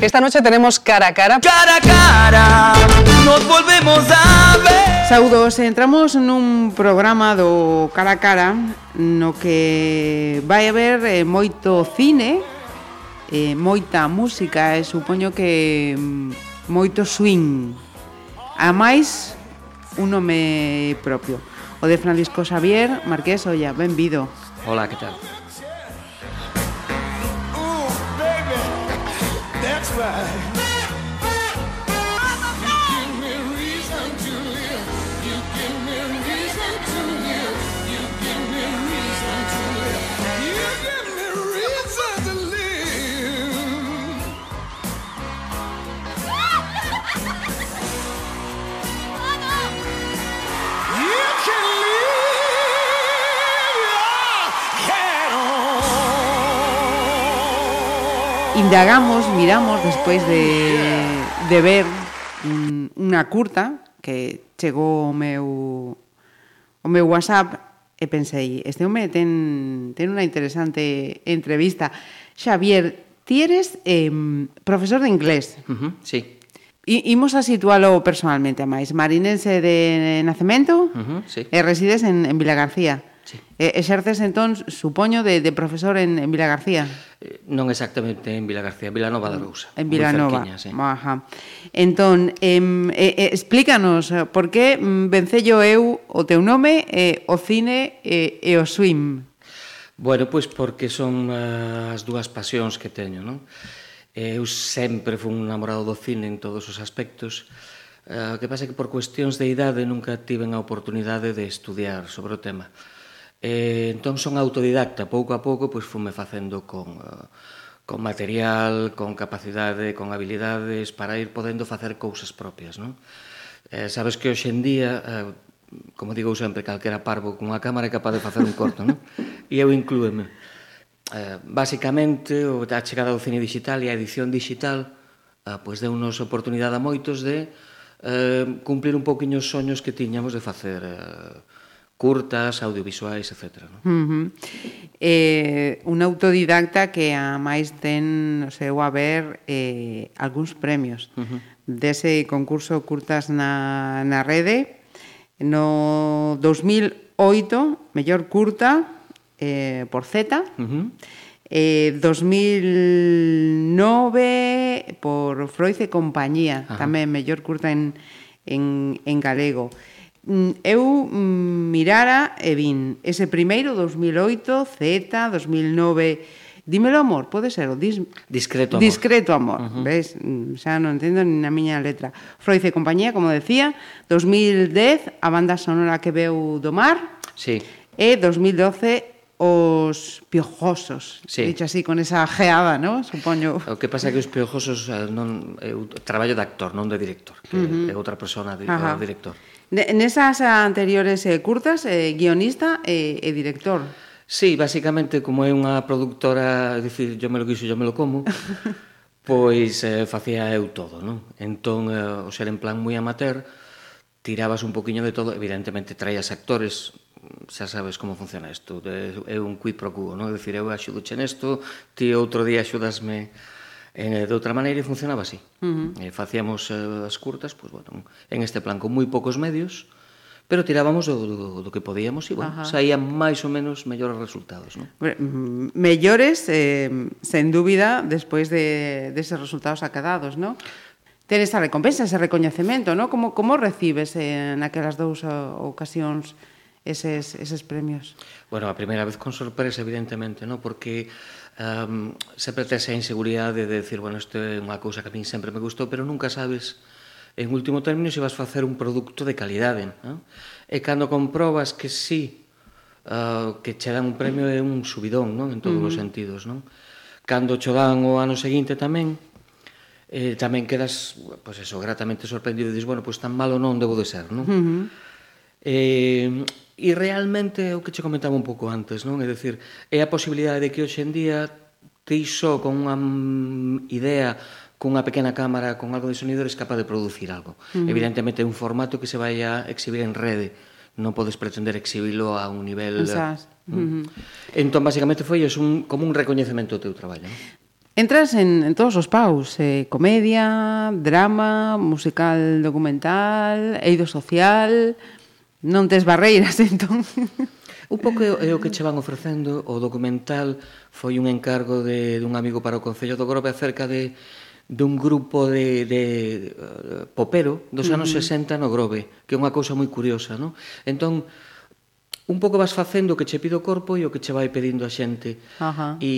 Esta noche tenemos cara a cara. Cara a cara, nos volvemos a ver. Saudos, entramos nun programa do cara a cara no que vai haber eh, moito cine, eh, moita música e supoño que mm, moito swing. A máis, un nome propio. O de Francisco Xavier Marqués Olla, benvido. Hola, que tal? Right. indagamos, miramos despois de, de ver un, unha curta que chegou o meu o meu WhatsApp e pensei, este home ten, ten unha interesante entrevista. Xavier, ti eres eh, profesor de inglés. Uh -huh, sí. I, imos a situalo personalmente, máis. Marinense de nacemento uh -huh, sí. e resides en, en Vila García. Sí. E, exerces entón, supoño, de, de profesor en, en Vila García. Non exactamente en Vila García, Vila Nova da Rousa. En Vila Nova. Sí. Ajá. Entón, em, eh, explícanos por que mm, vencello eu o teu nome, eh, o cine eh, e o swim. Bueno, pois porque son uh, as dúas pasións que teño, non? Eu sempre fui un namorado do cine en todos os aspectos. Eh, o que pasa é que por cuestións de idade nunca tiven a oportunidade de estudiar sobre o tema. Eh, entón son autodidacta, pouco a pouco pois fume facendo con, eh, con material, con capacidade, con habilidades para ir podendo facer cousas propias, non? Eh, sabes que hoxe en día, eh, como digo sempre, calquera parvo con unha cámara é capaz de facer un corto, non? E eu inclúeme. Eh, basicamente, a chegada do cine digital e a edición digital eh, pois deu-nos oportunidade a moitos de eh, cumplir un pouquiño os soños que tiñamos de facer eh, curtas, audiovisuais, etc. No? Uh -huh. eh, un autodidacta que a máis ten no seu haber eh, algúns premios uh -huh. dese concurso Curtas na, na rede no 2008 mellor curta eh, por Z uh -huh. Eh, 2009 por Froiz e compañía, Ajá. Uh -huh. tamén mellor curta en, en, en galego. Mm, eu mm, mirara e vin ese primeiro 2008, Z, 2009, dímelo amor, pode ser o dis... discreto amor. Discreto amor, uh -huh. ves? Mm, xa non entendo nin na miña letra. Freud e compañía, como decía, 2010 a banda sonora que veu do mar. Sí. E 2012 os piojosos, sí. dicho así, con esa geada, ¿no? Supoño. O que pasa é que os piojosos eh, non, eu traballo de actor, non de director, que uh -huh. é outra persona, de, Ajá. director. Nesas anteriores eh, curtas, eh, guionista e, eh, e director. Sí, basicamente, como é unha productora, dicir, yo me lo quixo, yo me lo como, pois eh, facía eu todo, non? Entón, eh, o ser en plan moi amateur, tirabas un poquinho de todo, evidentemente traías actores, xa sabes como funciona isto, é un quid pro quo, non? É dicir, eu axudo che nesto, ti outro día axudasme Eh, de outra maneira funcionaba así. Uh -huh. eh, facíamos eh, as curtas, pues, bueno, en este plan con moi poucos medios, pero tirábamos do, do, do que podíamos e bueno, Ajá. saían máis ou menos mellores resultados. ¿no? Mellores, eh, sen dúbida, despois de, deses de resultados acadados, ¿no? Ter esa recompensa, ese recoñecemento, ¿no? Como, como recibes eh, en aquelas dous eh, ocasións eses, eses premios? Bueno, a primeira vez con sorpresa, evidentemente, ¿no? Porque um, sempre tes a inseguridade de decir, bueno, isto é unha cousa que a min sempre me gustou, pero nunca sabes en último término se vas facer un produto de calidade, No? E cando comprobas que sí, uh, que che dan un premio é un subidón, non? En todos uh -huh. os sentidos, non? Cando cho dan o ano seguinte tamén, eh, tamén quedas, pois pues eso, gratamente sorprendido e dis, bueno, pois pues tan malo non debo de ser, non? Uh -huh. eh, E realmente é o que che comentaba un pouco antes, non? É dicir, é a posibilidade de que hoxe en día ti só con unha idea con unha pequena cámara, con algo de sonido, eres capaz de producir algo. Uh -huh. Evidentemente, é un formato que se vai a exhibir en rede. Non podes pretender exhibilo a un nivel... Uh mm. mm-hmm. -huh. Entón, basicamente, foi es un, como un recoñecemento do teu traballo. Non? Entras en, en todos os paus, eh, comedia, drama, musical documental, eido social, non tes barreiras, entón. Un pouco é o que che van ofrecendo, o documental foi un encargo de, dun amigo para o Concello do Grove acerca de dun grupo de, de uh, popero dos anos uh -huh. 60 no Grove, que é unha cousa moi curiosa, non? Entón, un pouco vas facendo o que che pido o corpo e o que che vai pedindo a xente. Uh -huh. E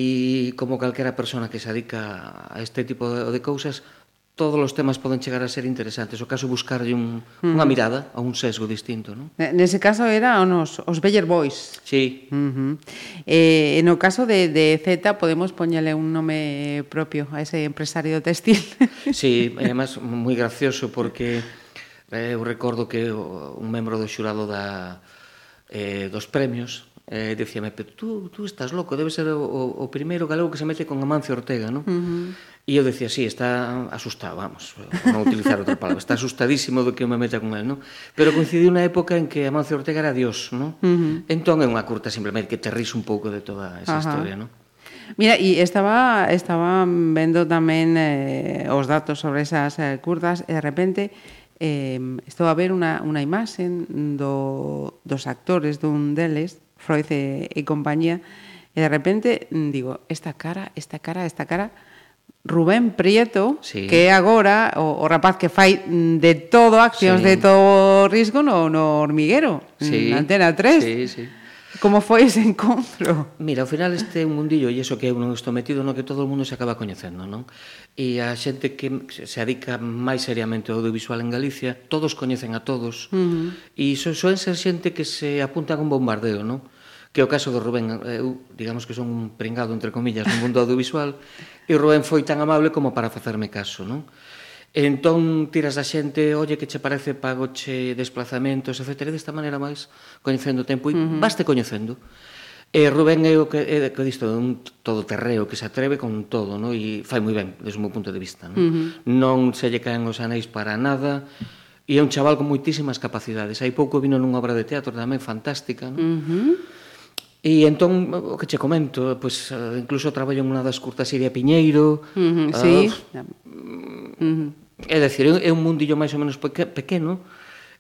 como calquera persona que se adica a este tipo de, de cousas, todos os temas poden chegar a ser interesantes. O caso buscarlle un, mm. unha mirada a un sesgo distinto. Non? Nese caso era os, os Beller Boys. Sí. Uh -huh. eh, no caso de, de Z podemos poñale un nome propio a ese empresario textil. Sí, e además moi gracioso porque eh, eu recordo que un membro do xurado da, eh, dos premios eh, decíame, pero tú, tú estás loco, debe ser o, o primeiro galego que se mete con Amancio Ortega, non? Uh -huh E eu decía, sí, está asustado, vamos, non utilizar outra palabra, está asustadísimo do que me meta con él, non? Pero coincidiu unha época en que Amancio Ortega era dios, non? Uh -huh. Entón é unha curta simplemente que te ris un pouco de toda esa Ajá. historia, non? Mira, e estaba, estaba vendo tamén eh, os datos sobre esas eh, curtas e de repente eh, estou a ver unha, unha imaxe do, dos actores dun deles, Freud e, e compañía, e de repente digo, esta cara, esta cara, esta cara, Rubén Prieto, sí. que é agora o, o rapaz que fai de todo accións sí. de todo risco no, no hormiguero, sí. na Antena 3. Sí, sí. Como foi ese encontro? Mira, ao final este é un mundillo e iso que eu non estou metido no que todo o mundo se acaba coñecendo, non? E a xente que se adica máis seriamente ao audiovisual en Galicia, todos coñecen a todos. Uh -huh. E iso soen ser xente que se apunta con bombardeo, non? que é o caso do Rubén. Eh, eu, digamos que son un pringado, entre comillas, no mundo audiovisual, e o Rubén foi tan amable como para facerme caso, non? E entón tiras da xente, olle, que che parece, pagoche desplazamentos, etc. E desta maneira máis, coñecendo o tempo, e uh -huh. vaste coñecendo. E Rubén é o que, é, que disto, un todo terreo que se atreve con todo, no? e fai moi ben, desde o meu punto de vista. non? Uh -huh. Non se lle caen os anéis para nada, e é un chaval con moitísimas capacidades. Hai pouco vino nunha obra de teatro tamén fantástica, non? Uh -huh E entón, o que che comento, pois, incluso traballo en unha das curtas Iria Piñeiro. Uh ah, -huh, sí. Uh, uh -huh. É dicir, é un mundillo máis ou menos pequeno,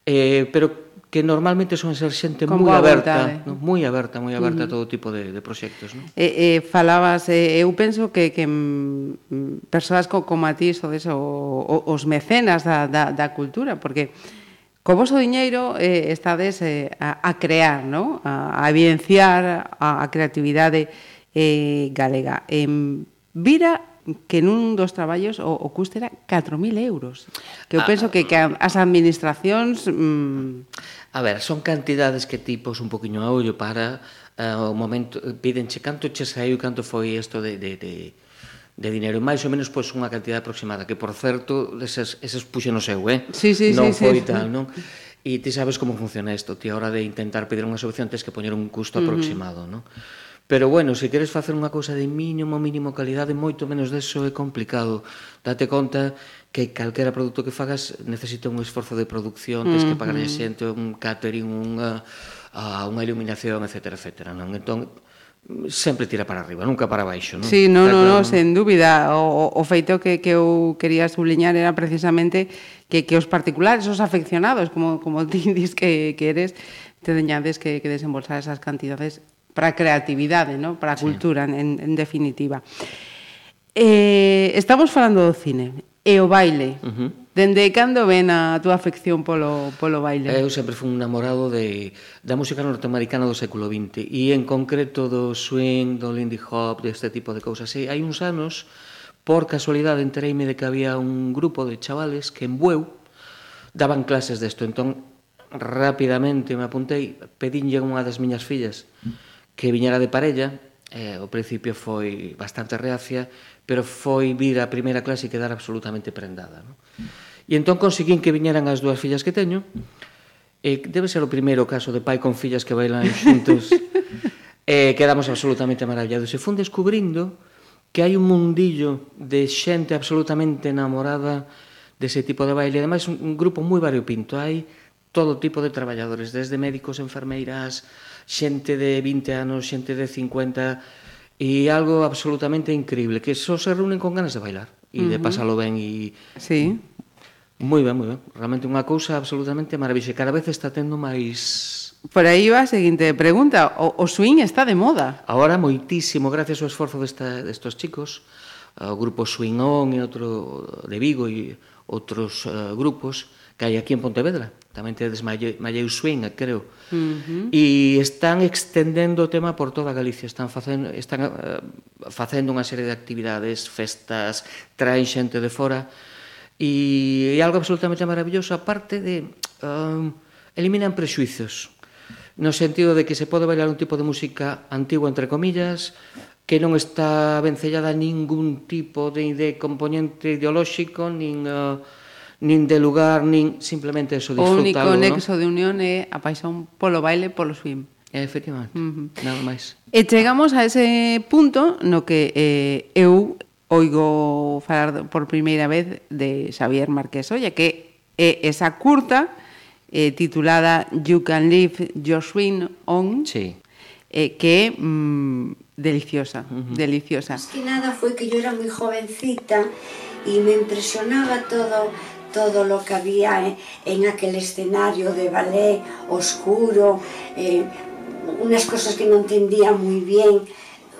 eh, pero que normalmente son ser xente moi aberta, no? moi aberta, moi aberta uh -huh. a todo tipo de, de proxectos. No? E, eh, eh, falabas, eh, eu penso que, que mm, mm persoas co, como a ti, sodes, o, o, os mecenas da, da, da cultura, porque co vosso diñeiro eh, estades eh, a, a crear, ¿no? a, a evidenciar a, a creatividade eh, galega. Em, vira que nun dos traballos o, o custe era 4.000 euros. Que eu ah. penso que, que as administracións... Mm... A ver, son cantidades que tipos un poquinho a ollo para uh, o momento... Eh, pídenche canto che saiu, canto foi isto de, de, de, de dinero, máis ou menos pois unha cantidad aproximada, que por certo, eses eses puxe no seu, eh? Sí, sí, non sí, foi sí, tal, sí. non? E ti sabes como funciona isto, ti a hora de intentar pedir unha subvención tens que poñer un custo aproximado, uh -huh. non? Pero bueno, se queres facer unha cousa de mínimo, mínimo calidade, moito menos deso é complicado. Date conta que calquera produto que fagas necesita un esforzo de producción, tens que pagar a xente, un catering, unha, a, unha iluminación, etc. etc non? Entón, sempre tira para arriba, nunca para baixo, non? Sí, non, non, non, sen dúbida. O, o feito que, que eu quería subliñar era precisamente que, que os particulares, os afeccionados, como, como ti dis que, que eres, te deñades que, que desembolsar esas cantidades para a creatividade, non? para a cultura, sí. en, en definitiva. Eh, estamos falando do cine e o baile. Uh -huh. Dende cando ven a túa afección polo, polo baile? Eu sempre fui un namorado de, da música norteamericana do século XX e en concreto do swing, do lindy hop, deste de tipo de cousas. E hai uns anos, por casualidade, entereime de que había un grupo de chavales que en Bueu daban clases desto. Entón, rapidamente me apuntei, pedinlle unha das miñas fillas que viñera de parella eh, ao principio foi bastante reacia, pero foi vir a primeira clase e quedar absolutamente prendada. No? E entón conseguín que viñeran as dúas fillas que teño, e debe ser o primeiro caso de pai con fillas que bailan xuntos, e eh, quedamos absolutamente maravillados. E fun descubrindo que hai un mundillo de xente absolutamente enamorada dese tipo de baile. Ademais, un, un grupo moi variopinto. Hai todo tipo de traballadores, desde médicos, enfermeiras, xente de 20 anos, xente de 50, e algo absolutamente increíble, que só se reúnen con ganas de bailar e uh -huh. de pasalo ben e... Sí. Moi ben, moi ben. Realmente unha cousa absolutamente maravillosa. Cada vez está tendo máis... Por aí va a seguinte pregunta. O, o swing está de moda. Ahora moitísimo, gracias ao esforzo desta, destos chicos, o grupo Swing On e outro de Vigo e outros uh, grupos que hai aquí en Pontevedra tamén tedes Malleu Swing, creo. Uh -huh. E están extendendo o tema por toda Galicia, están facendo están uh, facendo unha serie de actividades, festas, traen xente de fora e é algo absolutamente maravilloso aparte de uh, eliminan prexuizos no sentido de que se pode bailar un tipo de música antigua entre comillas que non está vencellada a ningún tipo de, de componente ideolóxico nin uh, nin de lugar, nin simplemente eso, disfrutalo. O único nexo ¿no? de unión é a paixón polo baile, polo swim. Efectivamente, uh -huh. nada máis. E chegamos a ese punto no que eh, eu oigo falar por primeira vez de Xavier Marqués Olla, que é esa curta eh, titulada You Can Live Your Swing On, sí. eh, que é mm, deliciosa, uh -huh. deliciosa. Más que nada foi que yo era moi jovencita e me impresionaba todo todo lo que había en, en aquel escenario de ballet oscuro, eh, unas cosas que no entendía muy bien.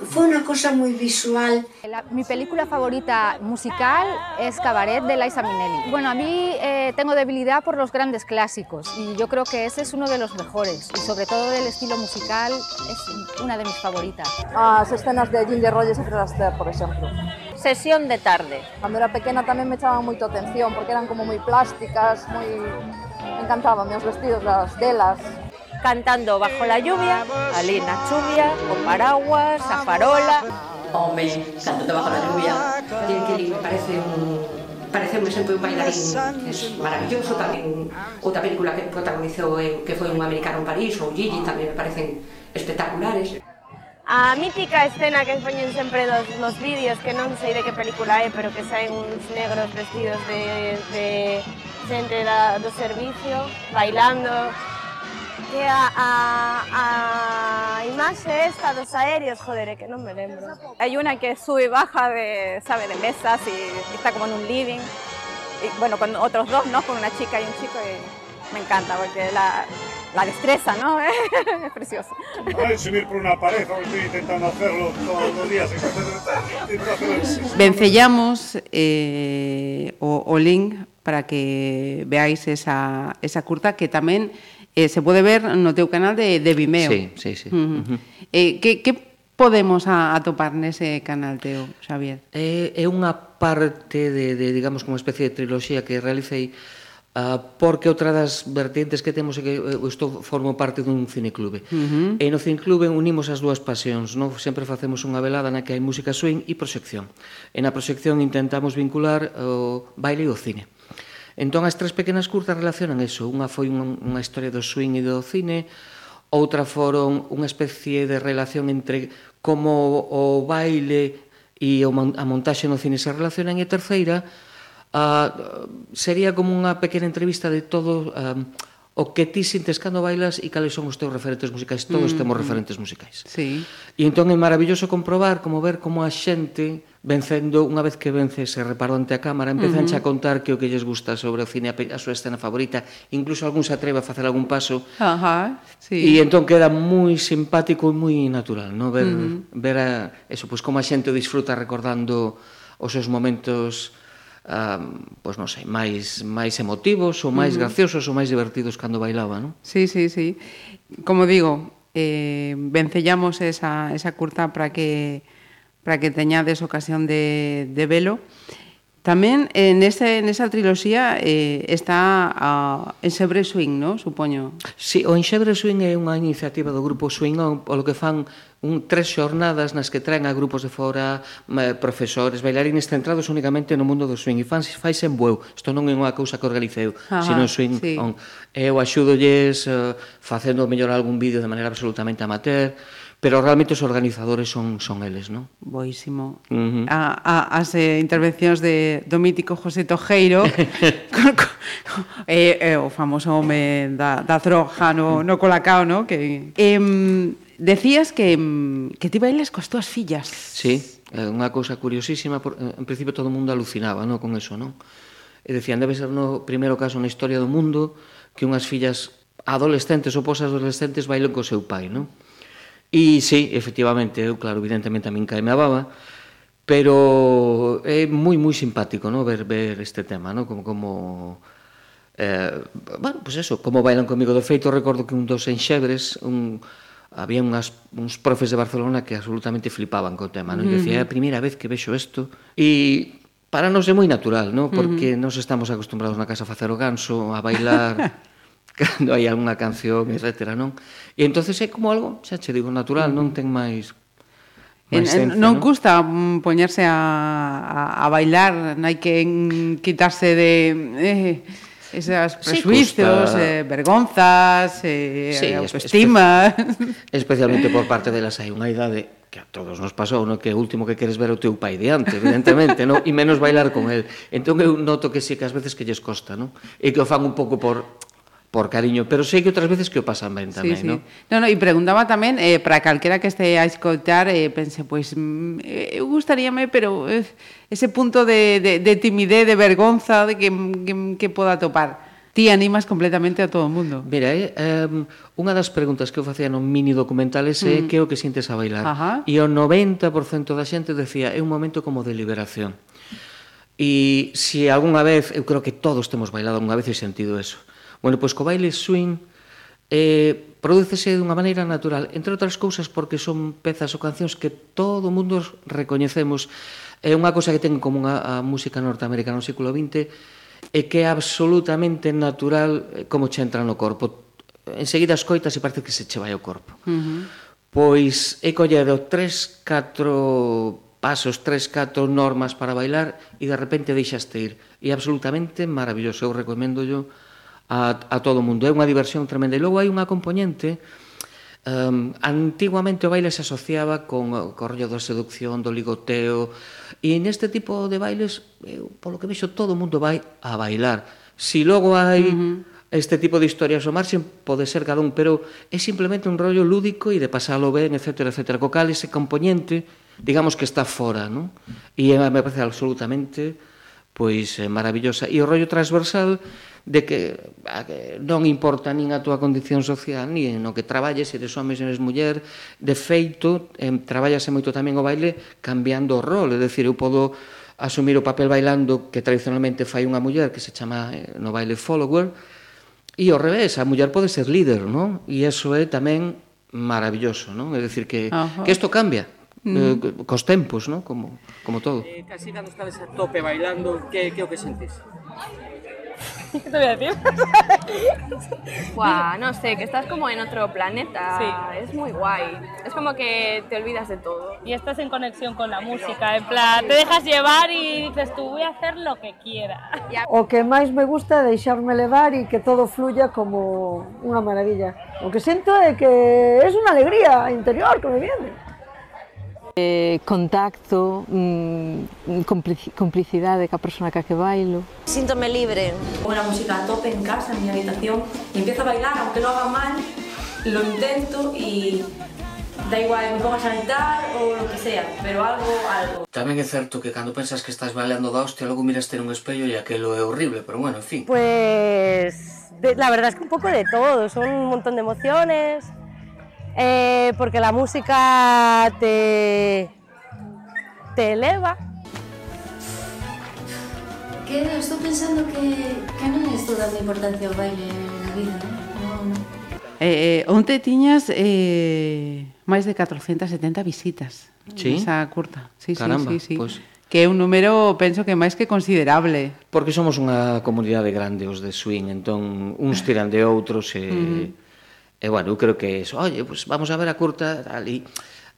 Fue una cosa muy visual. La, mi película favorita musical es Cabaret de Liza Minnelli. Bueno, a mí eh, tengo debilidad por los grandes clásicos y yo creo que ese es uno de los mejores y sobre todo del estilo musical es una de mis favoritas. Las escenas de Ginger Rogers y Fred Astaire, por ejemplo. sesión de tarde. Cando era pequena tamén me chamaban moito atención porque eran como moi plásticas, moi me encantaban os vestidos das delas. Cantando bajo la lluvia, ali na chuvia, con paraguas, a farola. Home, cantando bajo la lluvia, Jim Kelly me parece un parece un exemplo un bailarín es maravilloso tamén outra película que protagonizou que foi un americano en París ou Gigi tamén me parecen espectaculares A mítica escena que poñen sempre dos, nos vídeos, que non sei de que película é, pero que saen uns negros vestidos de, de xente da, do servicio, bailando, que a, a, a imaxe esta dos aéreos, joder, que non me lembro. Hay una que sube baja de, sabe, de mesas y está como en un living, y bueno, con otros dos, ¿no? Con una chica y un chico, y me encanta porque la, la destreza, ¿no? es precioso. Vale, subir por una pared, estoy intentando hacerlo todos los días. Vencellamos eh, o, o, link para que veáis esa, esa curta que tamén eh, se pode ver no teu canal de, de Vimeo. Sí, sí, sí. Uh -huh. Uh -huh. Eh, que, que podemos a, atopar nese canal teu, Xavier? É, é unha parte de, de, digamos, como especie de triloxía que realicei Ah, porque outra das vertentes que temos é que eu estou formo parte dun cineclube. Uh -huh. E no cineclube unimos as dúas pasións, non? Sempre facemos unha velada na que hai música swing e proxección. E na proxección intentamos vincular o baile e o cine. Entón as tres pequenas curtas relacionan eso. Unha foi unha, unha historia do swing e do cine, outra foron unha especie de relación entre como o baile e a montaxe no cine se relacionan e a terceira Uh, sería como unha pequena entrevista de todo um, o que ti sintes cando bailas e cales son os teus referentes musicais. Todos mm, temos referentes musicais. Sí. E entón é maravilloso comprobar, como ver como a xente vencendo, unha vez que vence se reparo ante a cámara, empezan uh -huh. a contar que o que lles gusta sobre o cine, a súa escena favorita, incluso algún se atreve a facer algún paso. Ajá, uh -huh, sí. E entón queda moi simpático e moi natural, no ver uh -huh. ver a, eso, pois pues, como a xente disfruta recordando os seus momentos um, pois non sei, máis máis emotivos ou máis uh -huh. graciosos ou máis divertidos cando bailaba, non? Sí, sí, sí. Como digo, eh vencellamos esa esa curta para que para que teñades ocasión de de velo. Tamén eh, nese, nesa triloxía eh, está a uh, Enxebre Swing, non? Supoño. Si, sí, o Enxebre Swing é unha iniciativa do Grupo Swing, o, polo lo que fan un tres xornadas nas que traen a grupos de fora, profesores, bailarines centrados únicamente no mundo do swing. E fan, faise en bueu. Isto non é unha cousa que organiceu, Ajá, sino swing sí. on. Eu axúdolles uh, facendo mellor algún vídeo de maneira absolutamente amateur, pero realmente os organizadores son, son eles, non? Boísimo. Uh -huh. a, a, as eh, intervencións de, do mítico José Tojeiro, con, con, eh, eh, o famoso home da, da troja no, no colacao, non? Que, eh, decías que, que ti bailas coas túas fillas. Sí, é unha cousa curiosísima, por, eh, en principio todo o mundo alucinaba non? con eso, non? E decían, debe ser no primeiro caso na historia do mundo que unhas fillas adolescentes ou posas adolescentes bailen co seu pai, non? E sí, efectivamente, eu claro, evidentemente a min caeme a baba, pero é moi moi simpático, no, ver ver este tema, no, como como eh, bueno, pois pues eso, como bailan comigo de feito, recordo que un dos enxebres, un había unhas, uns profes de Barcelona que absolutamente flipaban co tema, non? E decía, é a mm. primeira vez que vexo isto e para nos é moi natural, non? Porque uh -huh. estamos acostumbrados na casa a facer o ganso, a bailar cando hai algunha canción, etc. Non? E entonces é como algo, xa che digo, natural, non ten máis En, en, non, non custa mm, poñerse a, a, a bailar, non hai que quitarse de eh, esas presuizos, sí, eh, vergonzas, eh, sí, autoestima... Espe especialmente por parte delas hai unha idade que a todos nos pasou, no que o último que queres ver o teu pai diante, evidentemente, no? e menos bailar con el. Entón eu noto que sí que ás veces que lles costa, no? e que o fan un pouco por por cariño, pero sei que outras veces que o pasan ben tamén, sí, sí. non? No, no, e preguntaba tamén eh, para calquera que este a escoitar, eh, pense, pois, pues, mm, eu gustaríame, pero eh, ese punto de, de, de timidez, de vergonza, de que, que, que poda topar. Ti animas completamente a todo o mundo. Mira, eh, um, unha das preguntas que eu facía no mini documental ese mm. é que é o que sintes a bailar. Ajá. E o 90% da xente decía, é un momento como de liberación. E se algunha vez, eu creo que todos temos bailado unha vez e sentido eso. Bueno, pois co baile swing eh, prodúcese dunha maneira natural, entre outras cousas porque son pezas ou cancións que todo o mundo recoñecemos. É unha cousa que ten como a, a música norteamericana no século XX e que é absolutamente natural eh, como che entra no corpo. Enseguida escoitas e parece que se che vai ao corpo. Uh -huh. Pois he colledo tres, catro pasos, tres, catro normas para bailar e de repente deixaste ir. E absolutamente maravilloso, eu recomendo yo a, a todo o mundo. É unha diversión tremenda. E logo hai unha componente Um, antiguamente o baile se asociaba con o rollo da seducción, do ligoteo e neste tipo de bailes eu, polo que vexo todo o mundo vai a bailar si logo hai uh -huh este tipo de historias o marxen pode ser galón, pero é simplemente un rollo lúdico e de pasalo ben, etc, etc. Co cal ese componente digamos que está fora, non? E me parece absolutamente pois eh, maravillosa. E o rollo transversal de que non importa nin a túa condición social, nin no que traballes, se eres home, se eres muller, de feito, eh, traballase moito tamén o baile cambiando o rol, é dicir, eu podo asumir o papel bailando que tradicionalmente fai unha muller que se chama eh, no baile follower, e ao revés, a muller pode ser líder, non? E iso é tamén maravilloso, non? É dicir que, uh -huh. que isto cambia mm. eh, cos tempos, ¿no? como, como todo. Eh, casi cando estades a tope bailando, que, que o que sentes? ¿Qué te voy a decir? Guau, no sé, que estás como en otro planeta. Sí. Es muy guay. Es como que te olvidas de todo. Y estás en conexión con la música, en plan, te dejas llevar y dices tú voy a hacer lo que quiera. O que máis me gusta é deixarme levar e que todo fluya como unha maravilla. O que sinto é que é unha alegría interior que me viene eh, contacto, mm, complicidade ca persona ca que bailo. Síntome libre. Pongo la música a tope en casa, en mi habitación, y empiezo a bailar, aunque lo haga mal, lo intento y da igual, me pongo a saltar ou lo que sea, pero algo, algo. Tamén é certo que cando pensas que estás bailando da hostia, logo miras ter un espello e aquelo é horrible, pero bueno, en fin. Pues, de, la verdad es que un pouco de todo, son un montón de emociones, eh, porque la música te, te eleva. Que estou pensando que, que non estou dando importancia ao baile na vida, non? Eh, eh, onte tiñas eh, máis de 470 visitas sí? esa curta. Sí, Caramba, sí, sí, sí. Pues... Que é un número, penso que máis que considerable. Porque somos unha comunidade grande os de swing, entón uns tiran de outros e... Eh... Mm E, bueno, eu creo que eso, oye, pues vamos a ver a curta, ali,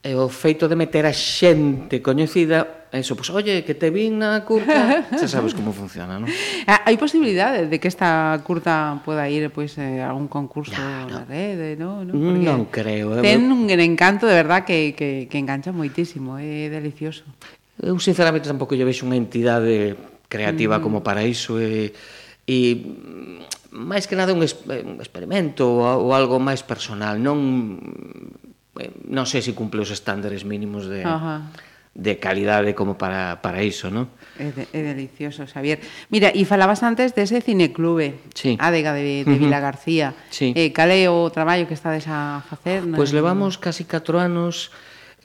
e o feito de meter a xente coñecida, eso, pues, oye, que te vin na curta, xa sabes como funciona, non? Ah, hai posibilidade de que esta curta poda ir pois pues, eh, a algún concurso nah, no, na rede, non? No? Mm, Porque non creo. Eh? Ten un encanto de verdad que, que, que engancha moitísimo, é delicioso. Eu sinceramente tampouco lle vexo unha entidade creativa mm. como para iso e, e máis que nada un, eh, experimento ou, algo máis personal, non eh, non sei se cumple os estándares mínimos de Ajá. de calidade como para, para iso, non? É, de, é delicioso, Xavier. Mira, e falabas antes dese de cineclube, sí. Adega de, de uh -huh. Vila García. Sí. Eh, cal é o traballo que estades a facer? Pois pues levamos casi 4 anos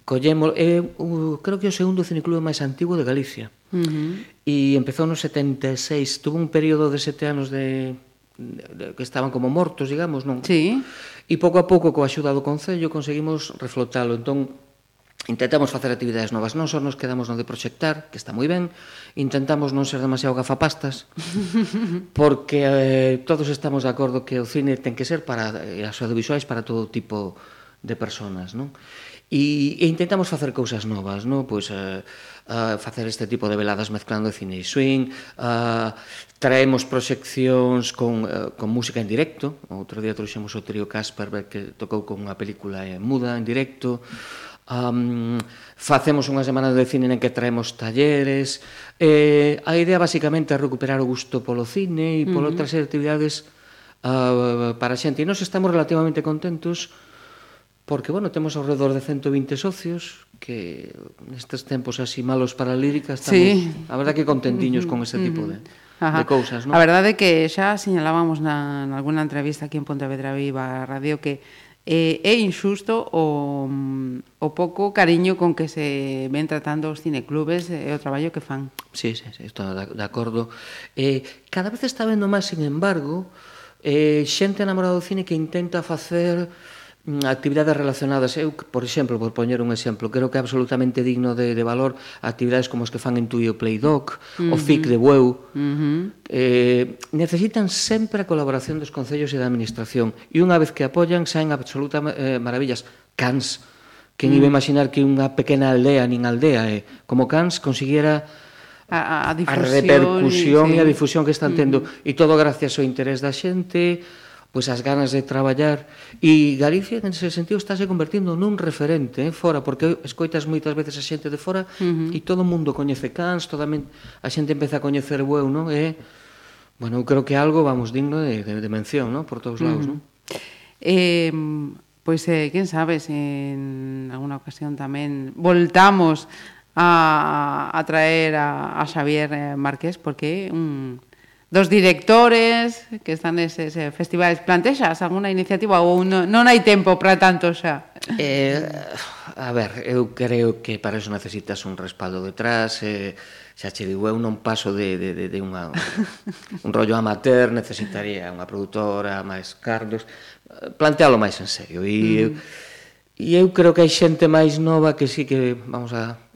collemos é eh, o, creo que o segundo cineclube máis antigo de Galicia. Uh -huh. E empezou no 76, tuvo un período de sete anos de que estaban como mortos, digamos, non? Sí. E pouco a pouco, coa axuda do Concello, conseguimos reflotalo. Entón, intentamos facer actividades novas. Non só nos quedamos no de proxectar, que está moi ben, intentamos non ser demasiado gafapastas, porque eh, todos estamos de acordo que o cine ten que ser para eh, as audiovisuais para todo tipo de personas, non? E, e intentamos facer cousas novas, non? pois, eh, uh, facer este tipo de veladas mezclando cine e swing, uh, traemos proxeccións con, uh, con música en directo, outro día trouxemos o trío Casper que tocou con unha película eh, muda en directo, Um, facemos unha semana de cine en que traemos talleres eh, a idea basicamente é recuperar o gusto polo cine e polo uh -huh. outras actividades uh, para a xente e nós estamos relativamente contentos porque, bueno, temos ao redor de 120 socios que nestes tempos así malos para a lírica estamos, sí. a verdad que contentiños con ese tipo de, Ajá. de cousas, non? A verdade é que xa señalábamos na, na alguna entrevista aquí en Pontevedra Viva Radio que eh, é injusto o, mm, o pouco cariño con que se ven tratando os cineclubes e o traballo que fan. Sí, sí, sí estou de, de acordo. Eh, cada vez está vendo máis, sin embargo, eh, xente enamorada do cine que intenta facer Mm, actividades relacionadas, eu, por exemplo, por poñer un exemplo, creo que é absolutamente digno de, de valor actividades como as que fan en Tuyo Play Doc, uh -huh. o FIC de Bueu, uh -huh. eh, necesitan sempre a colaboración dos concellos e da administración, e unha vez que apoian, saen absoluta eh, maravillas, cans, quen mm. iba a mm. imaginar que unha pequena aldea, nin aldea, eh, como cans, conseguira a, a, a, difusión, a repercusión e, sí. e a difusión que están tendo, uh -huh. e todo gracias ao interés da xente, pois as ganas de traballar e Galicia en ese sentido estáse convertindo nun referente eh, fora porque escoitas moitas veces a xente de fora uh -huh. e todo o mundo coñece Cans, toda a xente empeza a coñecer Bueu, eu, non? E bueno, eu creo que algo vamos digno de, de, de mención, non? Por todos lados, uh -huh. non? Eh, pois eh, quen sabe se en alguna ocasión tamén voltamos a, a traer a, a Xavier eh, Márquez porque é un dos directores que están neses festivais plantexas alguna iniciativa ou non, non hai tempo para tanto xa? Eh, a ver, eu creo que para eso necesitas un respaldo detrás eh, xa che digo, eu non paso de, de, de, de unha, un rollo amateur necesitaría unha produtora máis cardos eh, plantealo máis en serio e, mm. e eu creo que hai xente máis nova que sí que vamos a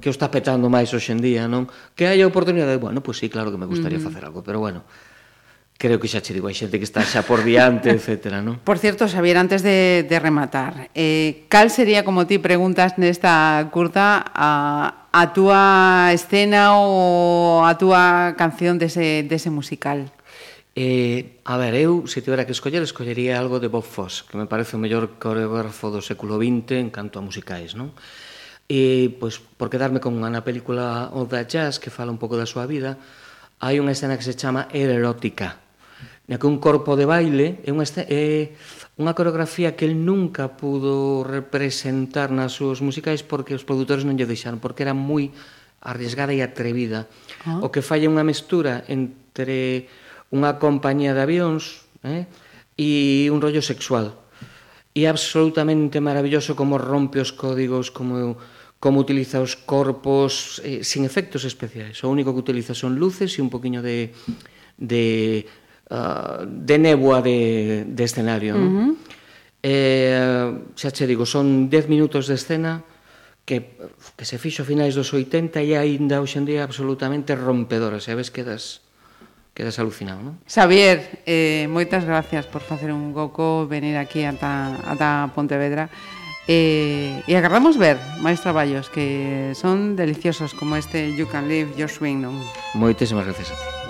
que o está petando máis hoxendía, non? Que hai a oportunidade, bueno, pois pues sí, claro que me gustaría uh -huh. facer algo, pero bueno, creo que xa che digo, hai xente que está xa por diante, etc. non? Por cierto, Xavier, antes de, de rematar, eh, cal sería, como ti preguntas nesta curta, a, a túa escena ou a túa canción dese, dese musical? Eh, a ver, eu, se tivera que escoller, escollería algo de Bob Foss, que me parece o mellor coreógrafo do século XX en canto a musicais, non? Eh, E, pois, por quedarme con na película o da Jazz, que fala un pouco da súa vida, hai unha escena que se chama Era erótica, na que un corpo de baile é unha, escena, é unha coreografía que el nunca pudo representar nas súas musicais porque os produtores non lle deixaron, porque era moi arriesgada e atrevida. Ah. O que falla unha mestura entre unha compañía de avións eh, e un rollo sexual. E absolutamente maravilloso como rompe os códigos, como como utiliza os corpos eh, sin efectos especiais. O único que utiliza son luces e un poquinho de de uh, de néboa de, de escenario. Uh -huh. eh, xa che digo, son 10 minutos de escena que, que se fixo a finais dos 80 e aínda hoxendía absolutamente rompedora. Xa ves, quedas quedas alucinado, non? Xavier, eh, moitas gracias por facer un goco, venir aquí ata, ata Pontevedra Eh, e, e agardamos ver máis traballos que son deliciosos como este You Can Live Your Swing Non. Moitísimas gracias a ti.